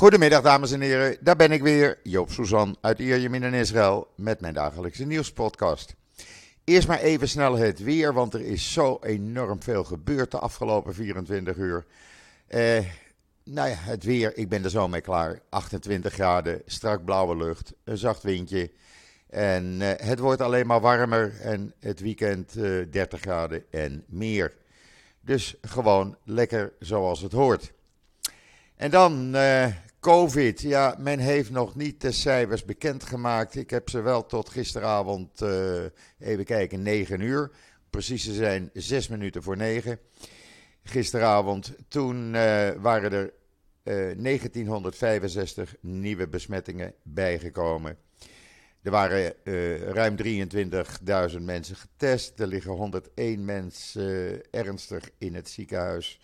Goedemiddag dames en heren, daar ben ik weer, Joop Suzan uit Ierjemien in Israël met mijn dagelijkse nieuwspodcast. Eerst maar even snel het weer, want er is zo enorm veel gebeurd de afgelopen 24 uur. Eh, nou ja, het weer, ik ben er zo mee klaar. 28 graden, strak blauwe lucht, een zacht windje. En eh, het wordt alleen maar warmer en het weekend eh, 30 graden en meer. Dus gewoon lekker zoals het hoort. En dan eh, COVID. Ja, men heeft nog niet de cijfers bekendgemaakt. Ik heb ze wel tot gisteravond, eh, even kijken, 9 uur. Precies te zijn 6 minuten voor 9. Gisteravond, toen eh, waren er eh, 1965 nieuwe besmettingen bijgekomen. Er waren eh, ruim 23.000 mensen getest. Er liggen 101 mensen eh, ernstig in het ziekenhuis.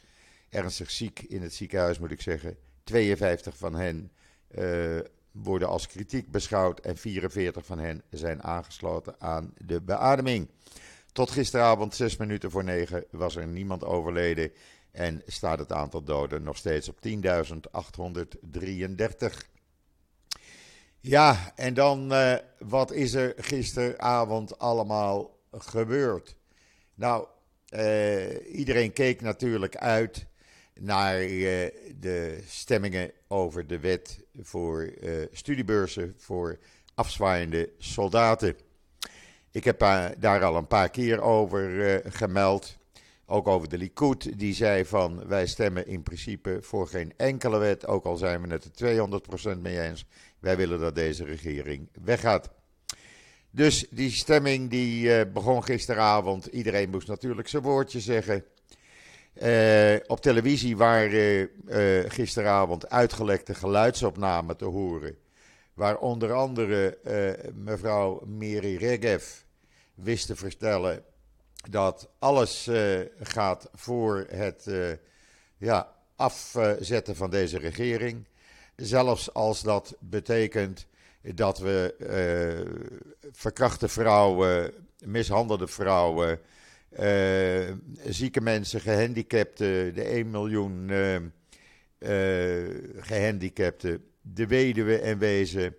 Ernstig ziek in het ziekenhuis, moet ik zeggen. 52 van hen eh, worden als kritiek beschouwd en 44 van hen zijn aangesloten aan de beademing. Tot gisteravond, 6 minuten voor 9, was er niemand overleden en staat het aantal doden nog steeds op 10.833. Ja, en dan uh, wat is er gisteravond allemaal gebeurd? Nou, uh, iedereen keek natuurlijk uit naar uh, de stemmingen over de wet voor studiebeurzen voor afzwaaiende soldaten. Ik heb daar al een paar keer over gemeld. Ook over de Likud, die zei van wij stemmen in principe voor geen enkele wet, ook al zijn we het er 200% mee eens. Wij willen dat deze regering weggaat. Dus die stemming die uh, begon gisteravond. Iedereen moest natuurlijk zijn woordje zeggen. Uh, op televisie waren uh, gisteravond uitgelekte geluidsopnamen te horen. Waar onder andere mevrouw Miri Regev wist te vertellen dat alles gaat voor het ja, afzetten van deze regering. Zelfs als dat betekent dat we verkrachte vrouwen, mishandelde vrouwen, zieke mensen, gehandicapten, de 1 miljoen uh, gehandicapten, de weduwe en wezen,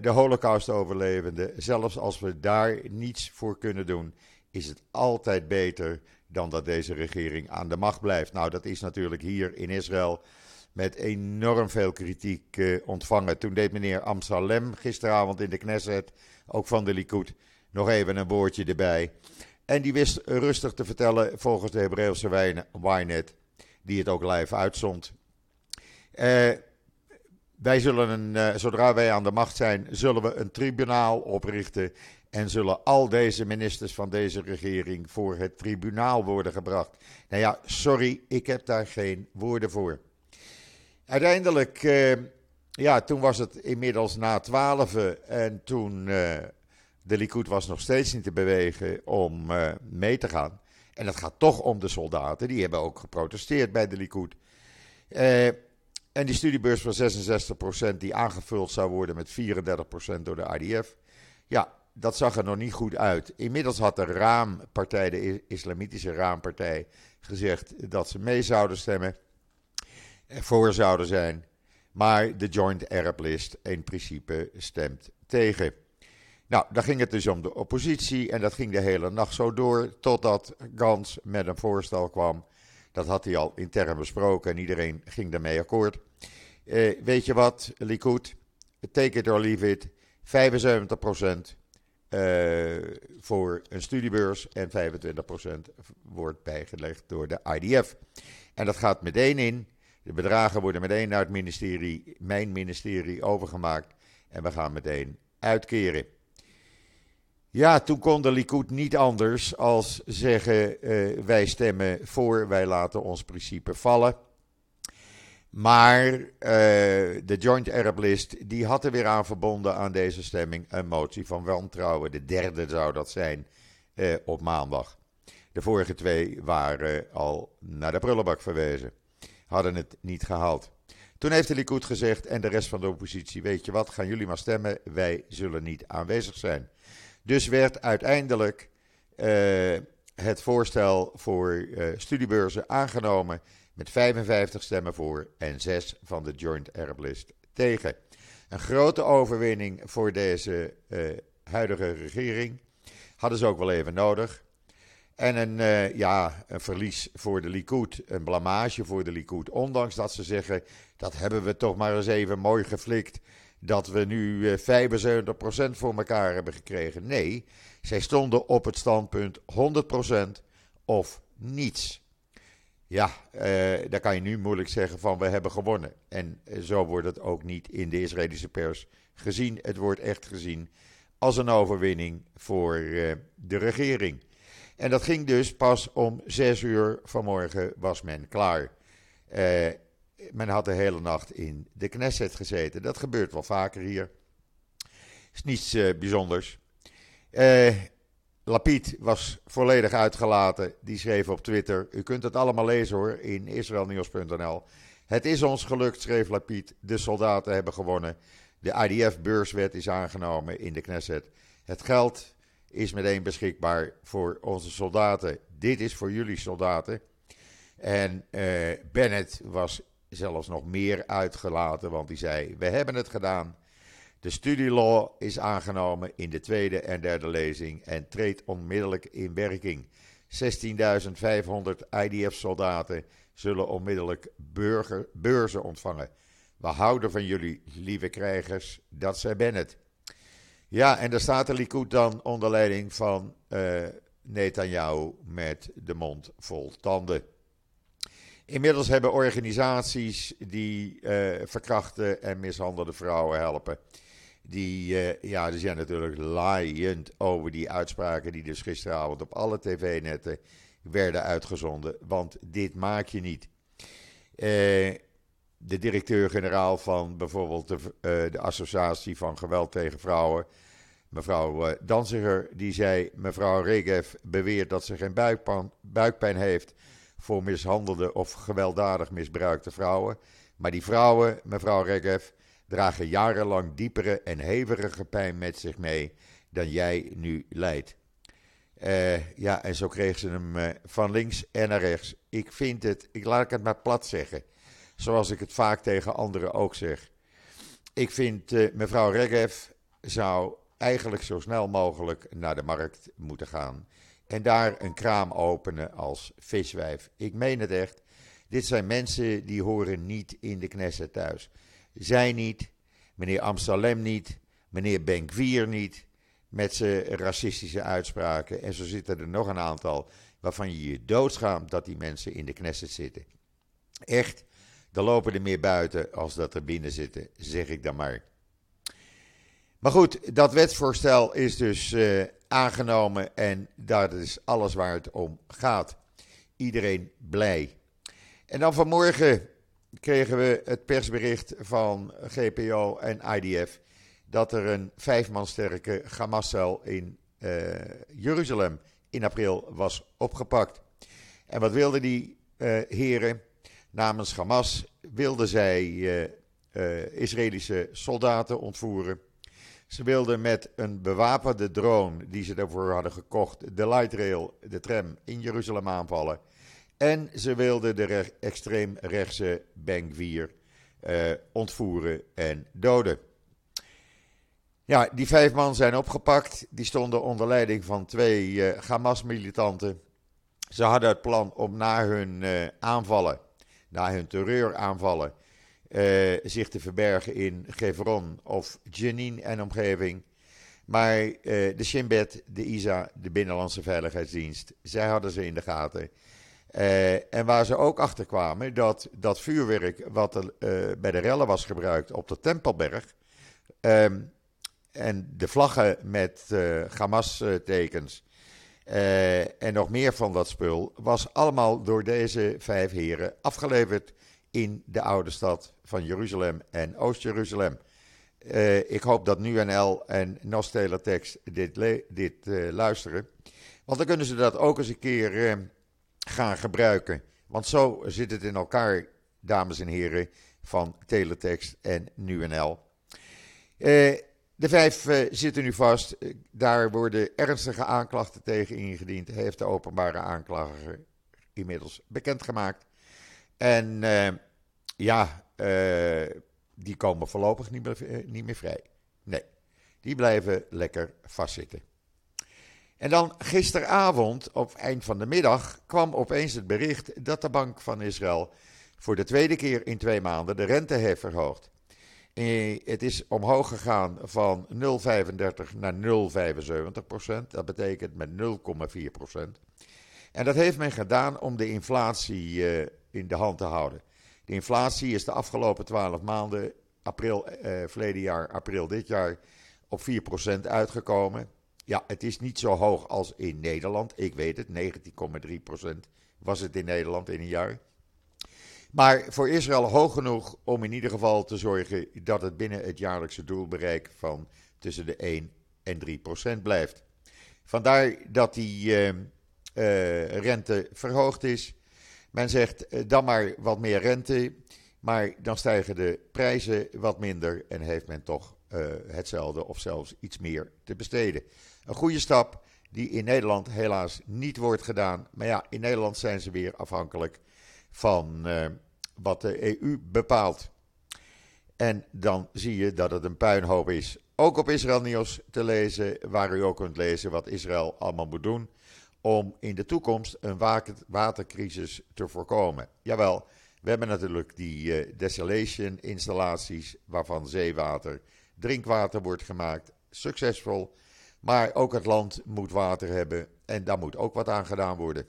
de holocaust-overlevenden, zelfs als we daar niets voor kunnen doen, is het altijd beter dan dat deze regering aan de macht blijft. Nou, dat is natuurlijk hier in Israël met enorm veel kritiek ontvangen. Toen deed meneer Amsalem gisteravond in de Knesset, ook van de Likud, nog even een woordje erbij. En die wist rustig te vertellen volgens de Hebreeuwse Wynet, die het ook live uitzond. Uh, wij zullen uh, zodra wij aan de macht zijn, zullen we een tribunaal oprichten. En zullen al deze ministers van deze regering voor het tribunaal worden gebracht. Nou ja, sorry, ik heb daar geen woorden voor. Uiteindelijk, uh, ja, toen was het inmiddels na twaalf en toen de Likud was nog steeds niet te bewegen om uh, mee te gaan. En het gaat toch om de soldaten, die hebben ook geprotesteerd bij de Likud. en die studiebeurs van 66% die aangevuld zou worden met 34% door de IDF. Ja, dat zag er nog niet goed uit. Inmiddels had de Raampartij, de Islamitische Raampartij, gezegd dat ze mee zouden stemmen voor zouden zijn. Maar de Joint Arab List in principe stemt tegen. Nou, dan ging het dus om de oppositie en dat ging de hele nacht zo door totdat Gans met een voorstel kwam. Dat had hij al intern besproken en iedereen ging daarmee akkoord. Eh, weet je wat, Likud? Take it or leave it. 75% uh, voor een studiebeurs en 25% wordt bijgelegd door de IDF. En dat gaat meteen in de bedragen worden meteen naar het ministerie, mijn ministerie, overgemaakt. En we gaan meteen uitkeren. Ja, toen kon de Likud niet anders als zeggen: uh, wij stemmen voor, wij laten ons principe vallen. Maar uh, de Joint Arab List die had er weer aan verbonden aan deze stemming een motie van wantrouwen. De derde zou dat zijn uh, op maandag. De vorige twee waren al naar de prullenbak verwezen hadden het niet gehaald. Toen heeft de Likud gezegd en de rest van de oppositie: Weet je wat, gaan jullie maar stemmen, wij zullen niet aanwezig zijn. Dus werd uiteindelijk uh, het voorstel voor uh, studiebeurzen aangenomen met 55 stemmen voor en 6 van de Joint Arab List tegen. Een grote overwinning voor deze uh, huidige regering. Hadden ze ook wel even nodig. En een, ja, een verlies voor de Likud, een blamage voor de Likud. Ondanks dat ze zeggen, dat hebben we toch maar eens even mooi geflikt. Dat we nu uh, 75% voor elkaar hebben gekregen. Nee, zij stonden op het standpunt 100% of niets. Ja, uh, daar kan je nu moeilijk zeggen van we hebben gewonnen. En zo wordt het ook niet in de Israëlische pers gezien. Het wordt echt gezien als een overwinning voor uh, de regering. En dat ging dus pas om 6 uur vanmorgen was men klaar. Uh, men had de hele nacht in de Knesset gezeten. Dat gebeurt wel vaker hier. Is niets bijzonders. Lapid was volledig uitgelaten. Die schreef op Twitter: U kunt het allemaal lezen hoor in israelnieuws.nl. Het is ons gelukt, schreef Lapid. De soldaten hebben gewonnen. De IDF-beurswet is aangenomen in de Knesset. Het geld is meteen beschikbaar voor onze soldaten. Dit is voor jullie soldaten. En uh, Bennett was zelfs nog meer uitgelaten, want hij zei: We hebben het gedaan. De studielaw is aangenomen in de tweede en derde lezing en treedt onmiddellijk in werking. 16.500 IDF-soldaten zullen onmiddellijk beurzen ontvangen. We houden van jullie, lieve krijgers, dat zei Bennett. Ja, en daar staat de Likud dan onder leiding van uh, Netanyahu met de mond vol tanden. Inmiddels hebben organisaties die uh, verkrachte en mishandelde vrouwen helpen die, uh, ja, die zijn natuurlijk laaiend over die uitspraken die dus gisteravond op alle tv-netten werden uitgezonden. Want dit maak je niet. Uh, de directeur-generaal van bijvoorbeeld de, de Associatie van Geweld tegen Vrouwen, mevrouw Danziger, die zei: Mevrouw Regev beweert dat ze geen buikpijn heeft voor mishandelde of gewelddadig misbruikte vrouwen. Maar die vrouwen, mevrouw Regev, dragen jarenlang diepere en hevige pijn met zich mee dan jij nu lijdt. Uh, ja, en zo kreeg ze hem uh, van links en naar rechts. Ik vind het, ik laat het maar plat zeggen, zoals ik het vaak tegen anderen ook zeg. Ik vind uh, mevrouw Regev zou eigenlijk zo snel mogelijk naar de markt moeten gaan en daar een kraam openen als viswijf. Ik meen het echt. Dit zijn mensen die horen niet in de Knesset thuis. Zij niet, meneer Amsterdam niet, meneer Benkvier niet, met zijn racistische uitspraken. En zo zitten er nog een aantal waarvan je je doodschaamt dat die mensen in de Knesset zitten. Echt, er lopen er meer buiten als dat er binnen zitten, zeg ik dan maar. Maar goed, dat wetsvoorstel is dus uh, aangenomen en dat is alles waar het om gaat. Iedereen blij. En dan vanmorgen kregen we het persbericht van GPO en IDF dat er een vijfman sterke Hamas-cel in uh, Jeruzalem in april was opgepakt. En wat wilden die uh, heren? Namens Hamas wilden zij Israëlische soldaten ontvoeren. Ze wilden met een bewapende drone die ze daarvoor hadden gekocht de light rail, de tram in Jeruzalem aanvallen. En ze wilden de extreemrechtse Bengvier uh, ontvoeren en doden. Ja, die vijf man zijn opgepakt. Die stonden onder leiding van twee uh, Hamas-militanten. Ze hadden het plan om na hun uh, aanvallen, na hun terreuraanvallen, uh, zich te verbergen in Gevron of Jenin en omgeving. Maar de Shin Bet, de ISA, de Binnenlandse Veiligheidsdienst, zij hadden ze in de gaten. Uh, en waar ze ook achter kwamen dat dat vuurwerk wat bij de rellen was gebruikt op de Tempelberg. Um, en de vlaggen met Hamas-tekens. en nog meer van dat spul. was allemaal door deze vijf heren afgeleverd in de oude stad van Jeruzalem en Oost-Jeruzalem. ik hoop dat NuNL en Nosteletext dit, dit luisteren. Want dan kunnen ze dat ook eens een keer ehm, gaan gebruiken. Want zo zit het in elkaar, dames en heren, van Teletext en NuNL. De vijf zitten nu vast. Eh, daar worden ernstige aanklachten tegen ingediend, heeft de openbare aanklager inmiddels bekendgemaakt. En ja, die komen voorlopig niet meer, niet meer vrij. Nee, die blijven lekker vastzitten. En dan gisteravond, op eind van de middag, kwam opeens het bericht dat de Bank van Israël voor de tweede keer in twee maanden de rente heeft verhoogd. Eh, het is omhoog gegaan van 0,35 naar 0,75 procent. Dat betekent met 0,4 procent. En dat heeft men gedaan om de inflatie eh, in de hand te houden. De inflatie is de afgelopen 12 maanden, april eh, verleden jaar, april dit jaar, op 4 procent uitgekomen. Ja, het is niet zo hoog als in Nederland. Ik weet het, 19,3 procent was het in Nederland in een jaar. Maar voor Israël hoog genoeg om in ieder geval te zorgen dat het binnen het jaarlijkse doelbereik van tussen de 1 en 3 procent blijft. Vandaar dat die uh, uh, rente verhoogd is. Men zegt uh, dan maar wat meer rente, maar dan stijgen de prijzen wat minder en heeft men toch hetzelfde of zelfs iets meer te besteden. Een goede stap die in Nederland helaas niet wordt gedaan. Maar ja, in Nederland zijn ze weer afhankelijk van wat de EU bepaalt. En dan zie je dat het een puinhoop is. Ook op Israël Nieuws te lezen, waar u ook kunt lezen wat Israël allemaal moet doen om in de toekomst een watercrisis te voorkomen. Jawel, we hebben natuurlijk die uh, desalation installaties waarvan zeewater, drinkwater wordt gemaakt, succesvol. Maar ook het land moet water hebben en daar moet ook wat aan gedaan worden.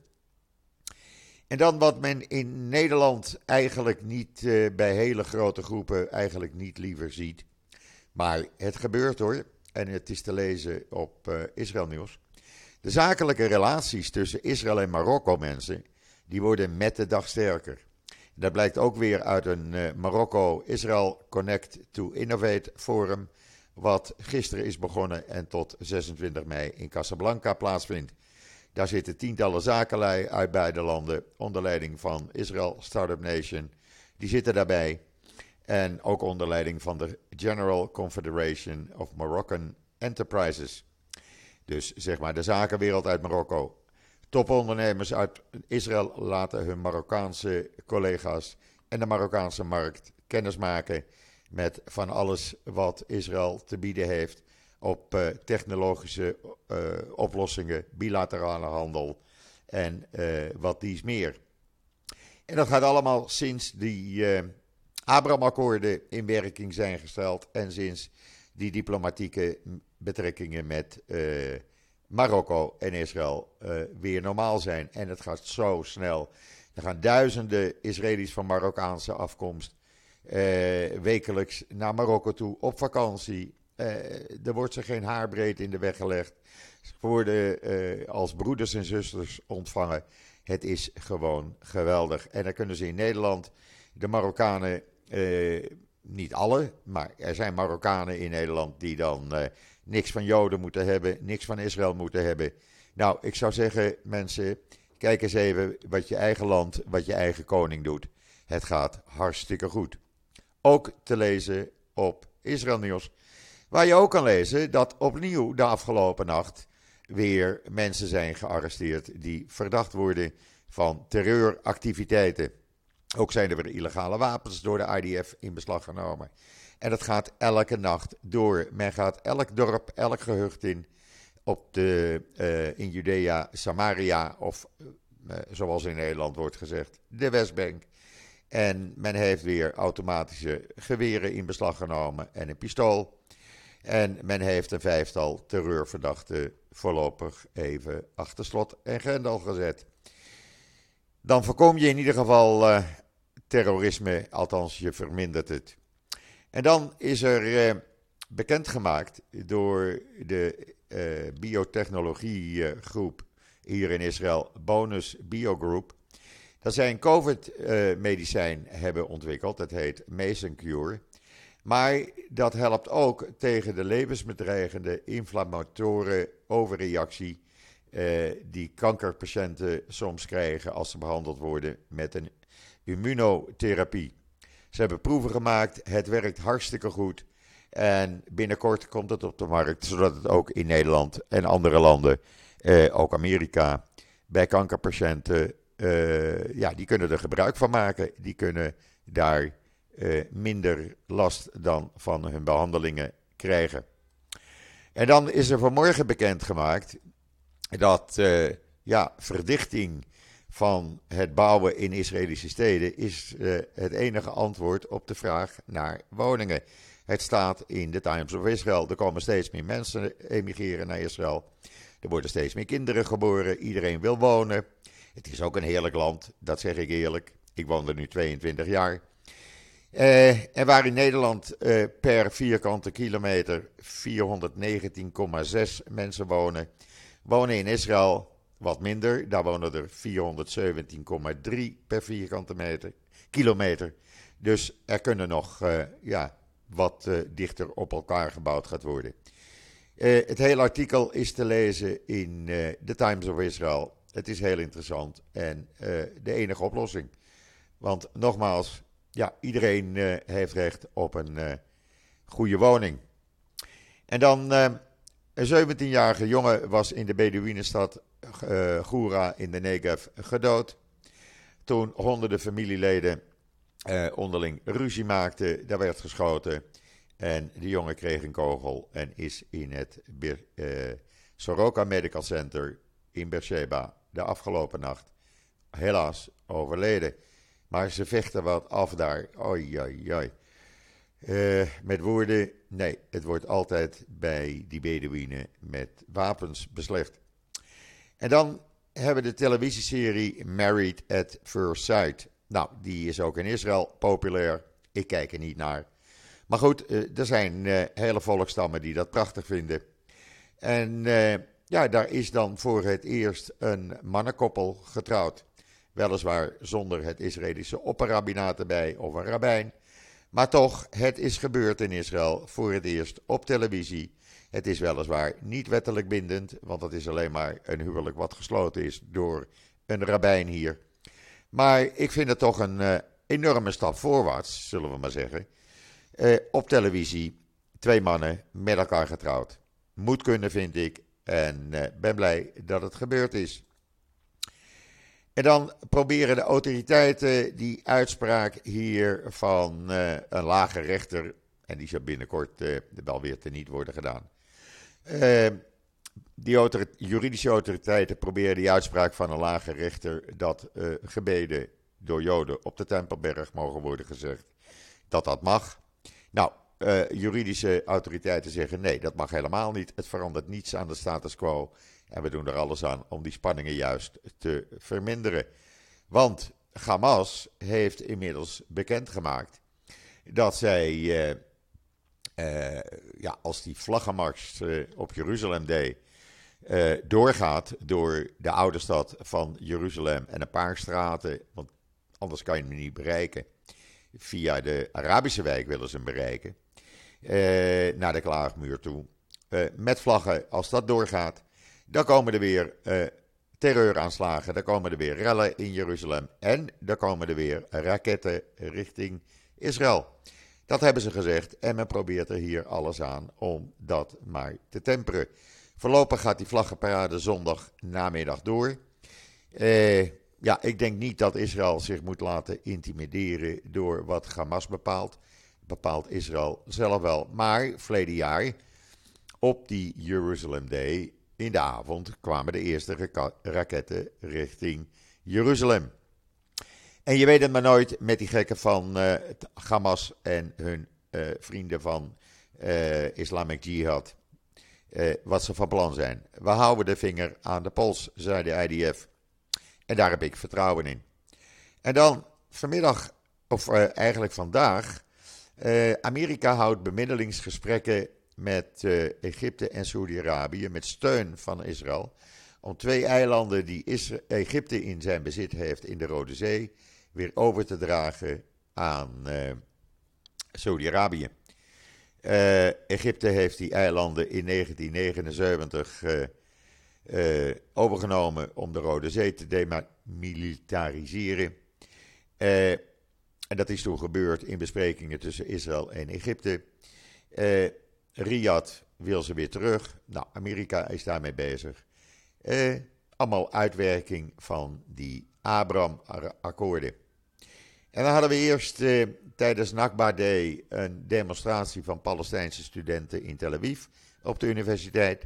En dan wat men in Nederland eigenlijk niet uh, bij hele grote groepen eigenlijk niet liever ziet. Maar het gebeurt hoor. En het is te lezen op uh, Israël Nieuws. De zakelijke relaties tussen Israël en Marokko, mensen, die worden met de dag sterker. Dat blijkt ook weer uit een uh, Marokko-Israël Connect to Innovate forum, wat gisteren is begonnen en tot 26 mei in Casablanca plaatsvindt. Daar zitten tientallen zakenlui uit beide landen onder leiding van Israel Startup Nation. Die zitten daarbij. En ook onder leiding van de General Confederation of Moroccan Enterprises. Dus zeg maar de zakenwereld uit Marokko. Topondernemers uit Israël laten hun Marokkaanse collega's en de Marokkaanse markt kennismaken met van alles wat Israël te bieden heeft op uh, technologische uh, oplossingen, bilaterale handel en uh, wat dies meer. En dat gaat allemaal sinds die Abraham-akkoorden in werking zijn gesteld en sinds die diplomatieke betrekkingen met Marokko en Israël weer normaal zijn. En het gaat zo snel. Er gaan duizenden Israëli's van Marokkaanse afkomst wekelijks naar Marokko toe op vakantie uh, er wordt ze geen haarbreed in de weg gelegd. Ze worden uh, als broeders en zusters ontvangen. Het is gewoon geweldig. En dan kunnen ze in Nederland, de Marokkanen, uh, niet alle, maar er zijn Marokkanen in Nederland die dan niks van Joden moeten hebben, niks van Israël moeten hebben. Nou, ik zou zeggen, mensen, kijk eens even wat je eigen land, wat je eigen koning doet. Het gaat hartstikke goed. Ook te lezen op Israël Nieuws. Waar je ook kan lezen dat opnieuw de afgelopen nacht weer mensen zijn gearresteerd die verdacht worden van terreuractiviteiten. Ook zijn er weer illegale wapens door de IDF in beslag genomen. En dat gaat elke nacht door. Men gaat elk dorp, elk gehucht in. Op de, uh, in Judea, Samaria of uh, zoals in Nederland wordt gezegd, de Westbank. En men heeft weer automatische geweren in beslag genomen en een pistool. En men heeft een vijftal terreurverdachten voorlopig even achter slot en grendel gezet. Dan voorkom je in ieder geval uh, terrorisme, althans je vermindert het. En dan is er uh, bekendgemaakt door de uh, biotechnologiegroep hier in Israël, Bonus Biogroup, dat zij een COVID-medicijn hebben ontwikkeld. Dat heet Mason Cure. Maar dat helpt ook tegen de levensbedreigende inflammatoren overreactie eh, die kankerpatiënten soms krijgen als ze behandeld worden met een immunotherapie. Ze hebben proeven gemaakt, het werkt hartstikke goed. En binnenkort komt het op de markt, zodat het ook in Nederland en andere landen, eh, ook Amerika, bij kankerpatiënten ja, die kunnen er gebruik van maken. Die kunnen daar minder last dan van hun behandelingen krijgen. En dan is er vanmorgen bekendgemaakt dat ja, verdichting van het bouwen in Israëlische steden is uh, het enige antwoord op de vraag naar woningen. Het staat in de Times of Israel. Er komen steeds meer mensen emigreren naar Israël. Er worden steeds meer kinderen geboren. Iedereen wil wonen. Het is ook een heerlijk land, dat zeg ik eerlijk. Ik woon er nu 22 jaar. Uh, en waar in Nederland per vierkante kilometer 419,6 mensen wonen, wonen in Israël wat minder. Daar wonen er 417,3 per vierkante meter, kilometer. Dus er kunnen nog uh, ja, wat uh, dichter op elkaar gebouwd gaat worden. Uh, het hele artikel is te lezen in The Times of Israel. Het is heel interessant en de enige oplossing. Want nogmaals, ja, iedereen heeft recht op een goede woning. En dan een 17-jarige jongen was in de Bedouinenstad uh, Goura in de Negev gedood. Toen honderden familieleden uh, onderling ruzie maakten, daar werd geschoten. En de jongen kreeg een kogel en is in het uh, Soroka Medical Center in Beersheba de afgelopen nacht helaas overleden. Maar ze vechten wat af daar. Oi, oi, oi. Uh, met woorden, nee, het wordt altijd bij die Bedouinen met wapens beslecht. En dan hebben we de televisieserie Married at First Sight. Nou, die is ook in Israël populair. Ik kijk er niet naar. Maar goed, eh, er zijn uh, hele volkstammen die dat prachtig vinden. En ja, daar is dan voor het eerst een mannenkoppel getrouwd. Weliswaar zonder het Israëlische opperrabbinaat erbij of een rabbijn. Maar toch, het is gebeurd in Israël voor het eerst op televisie. Het is weliswaar niet wettelijk bindend, want het is alleen maar een huwelijk wat gesloten is door een rabbijn hier. Maar ik vind het toch een uh, enorme stap voorwaarts, zullen we maar zeggen. Uh, op televisie, twee mannen met elkaar getrouwd. Moet kunnen, vind ik. En uh, ben blij dat het gebeurd is. En dan proberen de autoriteiten die uitspraak hier van een lage rechter, en die zal binnenkort wel weer teniet worden gedaan, uh, die juridische autoriteiten proberen die uitspraak van een lage rechter dat uh, gebeden door Joden op de Tempelberg mogen worden gezegd, dat dat mag. Nou, uh, juridische autoriteiten zeggen nee, dat mag helemaal niet. Het verandert niets aan de status quo. En we doen er alles aan om die spanningen juist te verminderen. Want Hamas heeft inmiddels bekendgemaakt dat zij uh, ja, als die vlaggenmars uh, op Jeruzalem deed, doorgaat door de oude stad van Jeruzalem en een paar straten, want anders kan je hem niet bereiken. Via de Arabische wijk willen ze hem bereiken, naar de Klaagmuur toe. met vlaggen, als dat doorgaat, dan komen er weer terreuraanslagen, dan komen er weer rellen in Jeruzalem en dan komen er weer raketten richting Israël. Dat hebben ze gezegd en men probeert er hier alles aan om dat maar te temperen. Voorlopig gaat die vlaggenparade zondag namiddag door. Eh, ja, ik denk niet dat Israël zich moet laten intimideren door wat Hamas bepaalt. Bepaalt Israël zelf wel. Maar verleden jaar, op die Jerusalem Day, in de avond, kwamen de eerste raketten richting Jeruzalem. En je weet het maar nooit met die gekken van uh, Hamas en hun uh, vrienden van uh, Islamic Jihad. wat ze van plan zijn. We houden de vinger aan de pols, zei de IDF. En daar heb ik vertrouwen in. En dan vanmiddag, of eigenlijk vandaag. Amerika houdt bemiddelingsgesprekken met Egypte en Saudi-Arabië met steun van Israël. Om twee eilanden die Egypte in zijn bezit heeft in de Rode Zee weer over te dragen aan uh, Saudi-Arabië. Uh, Egypte heeft die eilanden in 1979 uh, uh, overgenomen om de Rode Zee te demilitariseren. En dat is toen gebeurd in besprekingen tussen Israël en Egypte. Riyadh wil ze weer terug. Nou, Amerika is daarmee bezig. allemaal uitwerking van die Abraham-akkoorden. En dan hadden we eerst eh, tijdens Nakba Day een demonstratie van Palestijnse studenten in Tel Aviv op de universiteit.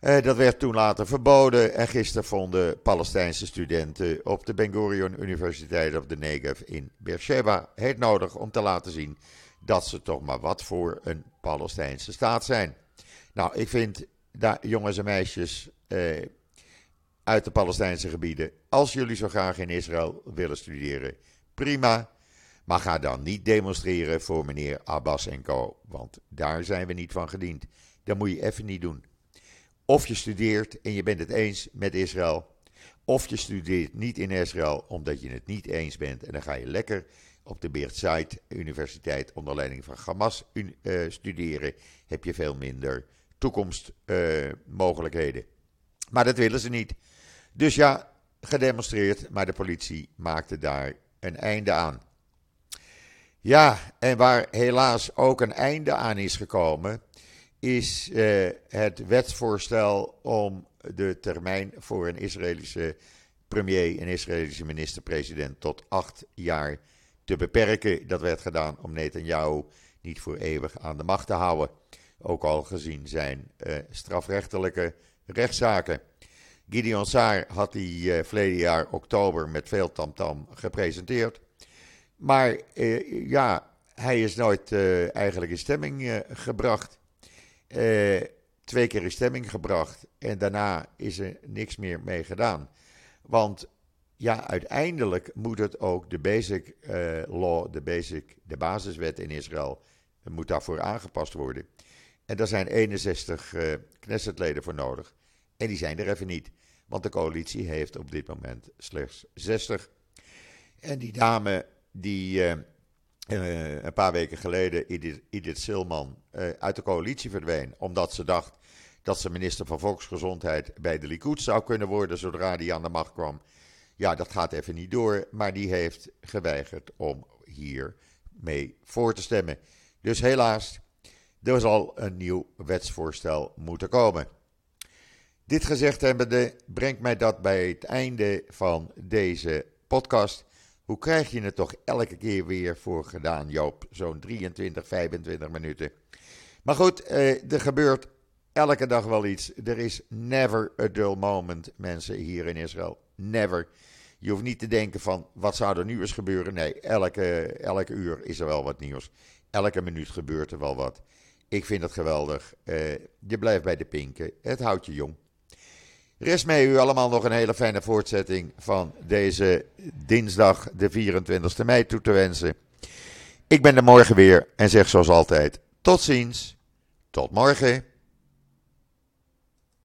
Eh, dat werd toen later verboden en gisteren vonden Palestijnse studenten op de Ben Gurion Universiteit of de Negev in Beersheba het nodig om te laten zien dat ze toch maar wat voor een Palestijnse staat zijn. Nou, ik vind daar, jongens en meisjes eh, uit de Palestijnse gebieden, als jullie zo graag in Israël willen studeren, prima. Maar ga dan niet demonstreren voor meneer Abbas en co. Want daar zijn we niet van gediend. Dat moet je even niet doen. Of je studeert en je bent het eens met Israël. Of je studeert niet in Israël omdat je het niet eens bent. En dan ga je lekker op de Beert Universiteit onder leiding van Hamas uh, studeren. Heb je veel minder toekomstmogelijkheden. Maar dat willen ze niet. Dus ja, gedemonstreerd, maar de politie maakte daar een einde aan. Ja, en waar helaas ook een einde aan is gekomen, is uh, het wetsvoorstel om de termijn voor een Israëlische premier, een Israëlische minister-president, tot acht jaar te beperken. Dat werd gedaan om Netanyahu niet voor eeuwig aan de macht te houden. Ook al gezien zijn uh, strafrechtelijke rechtszaken. Gideon Saar had die uh, verleden jaar oktober met veel tamtam -tam gepresenteerd. Maar uh, ja, hij is nooit eigenlijk in stemming gebracht. twee keer in stemming gebracht en daarna is er niks meer mee gedaan. Want ja, uiteindelijk moet het ook de basic law, de, basic, de basiswet in Israël, moet daarvoor aangepast worden. En daar zijn 61 Knessetleden voor nodig. En die zijn er even niet. Want de coalitie heeft op dit moment slechts 60. En die dame die uh, uh, een paar weken geleden, Edith, Edith Silman, uh, uit de coalitie verdween. Omdat ze dacht dat ze minister van Volksgezondheid bij de Likud zou kunnen worden zodra die aan de macht kwam. Ja, dat gaat even niet door. Maar die heeft geweigerd om hier mee voor te stemmen. Dus helaas, er zal een nieuw wetsvoorstel moeten komen. Dit gezegd hebbende brengt mij dat bij het einde van deze podcast. Hoe krijg je het toch elke keer weer voor gedaan, Joop? Zo'n 23, 25 minuten. Maar goed, eh, er gebeurt elke dag wel iets. Er is never a dull moment, mensen hier in Israël. Never. Je hoeft niet te denken van, wat zou er nu eens gebeuren? Nee, elke, elke uur is er wel wat nieuws. Elke minuut gebeurt er wel wat. Ik vind het geweldig. Uh, je blijft bij de pinken. Het houdt je jong. Rest mij u allemaal nog een hele fijne voortzetting van deze dinsdag, de 24 mei, toe te wensen. Ik ben er morgen weer en zeg zoals altijd: tot ziens, tot morgen.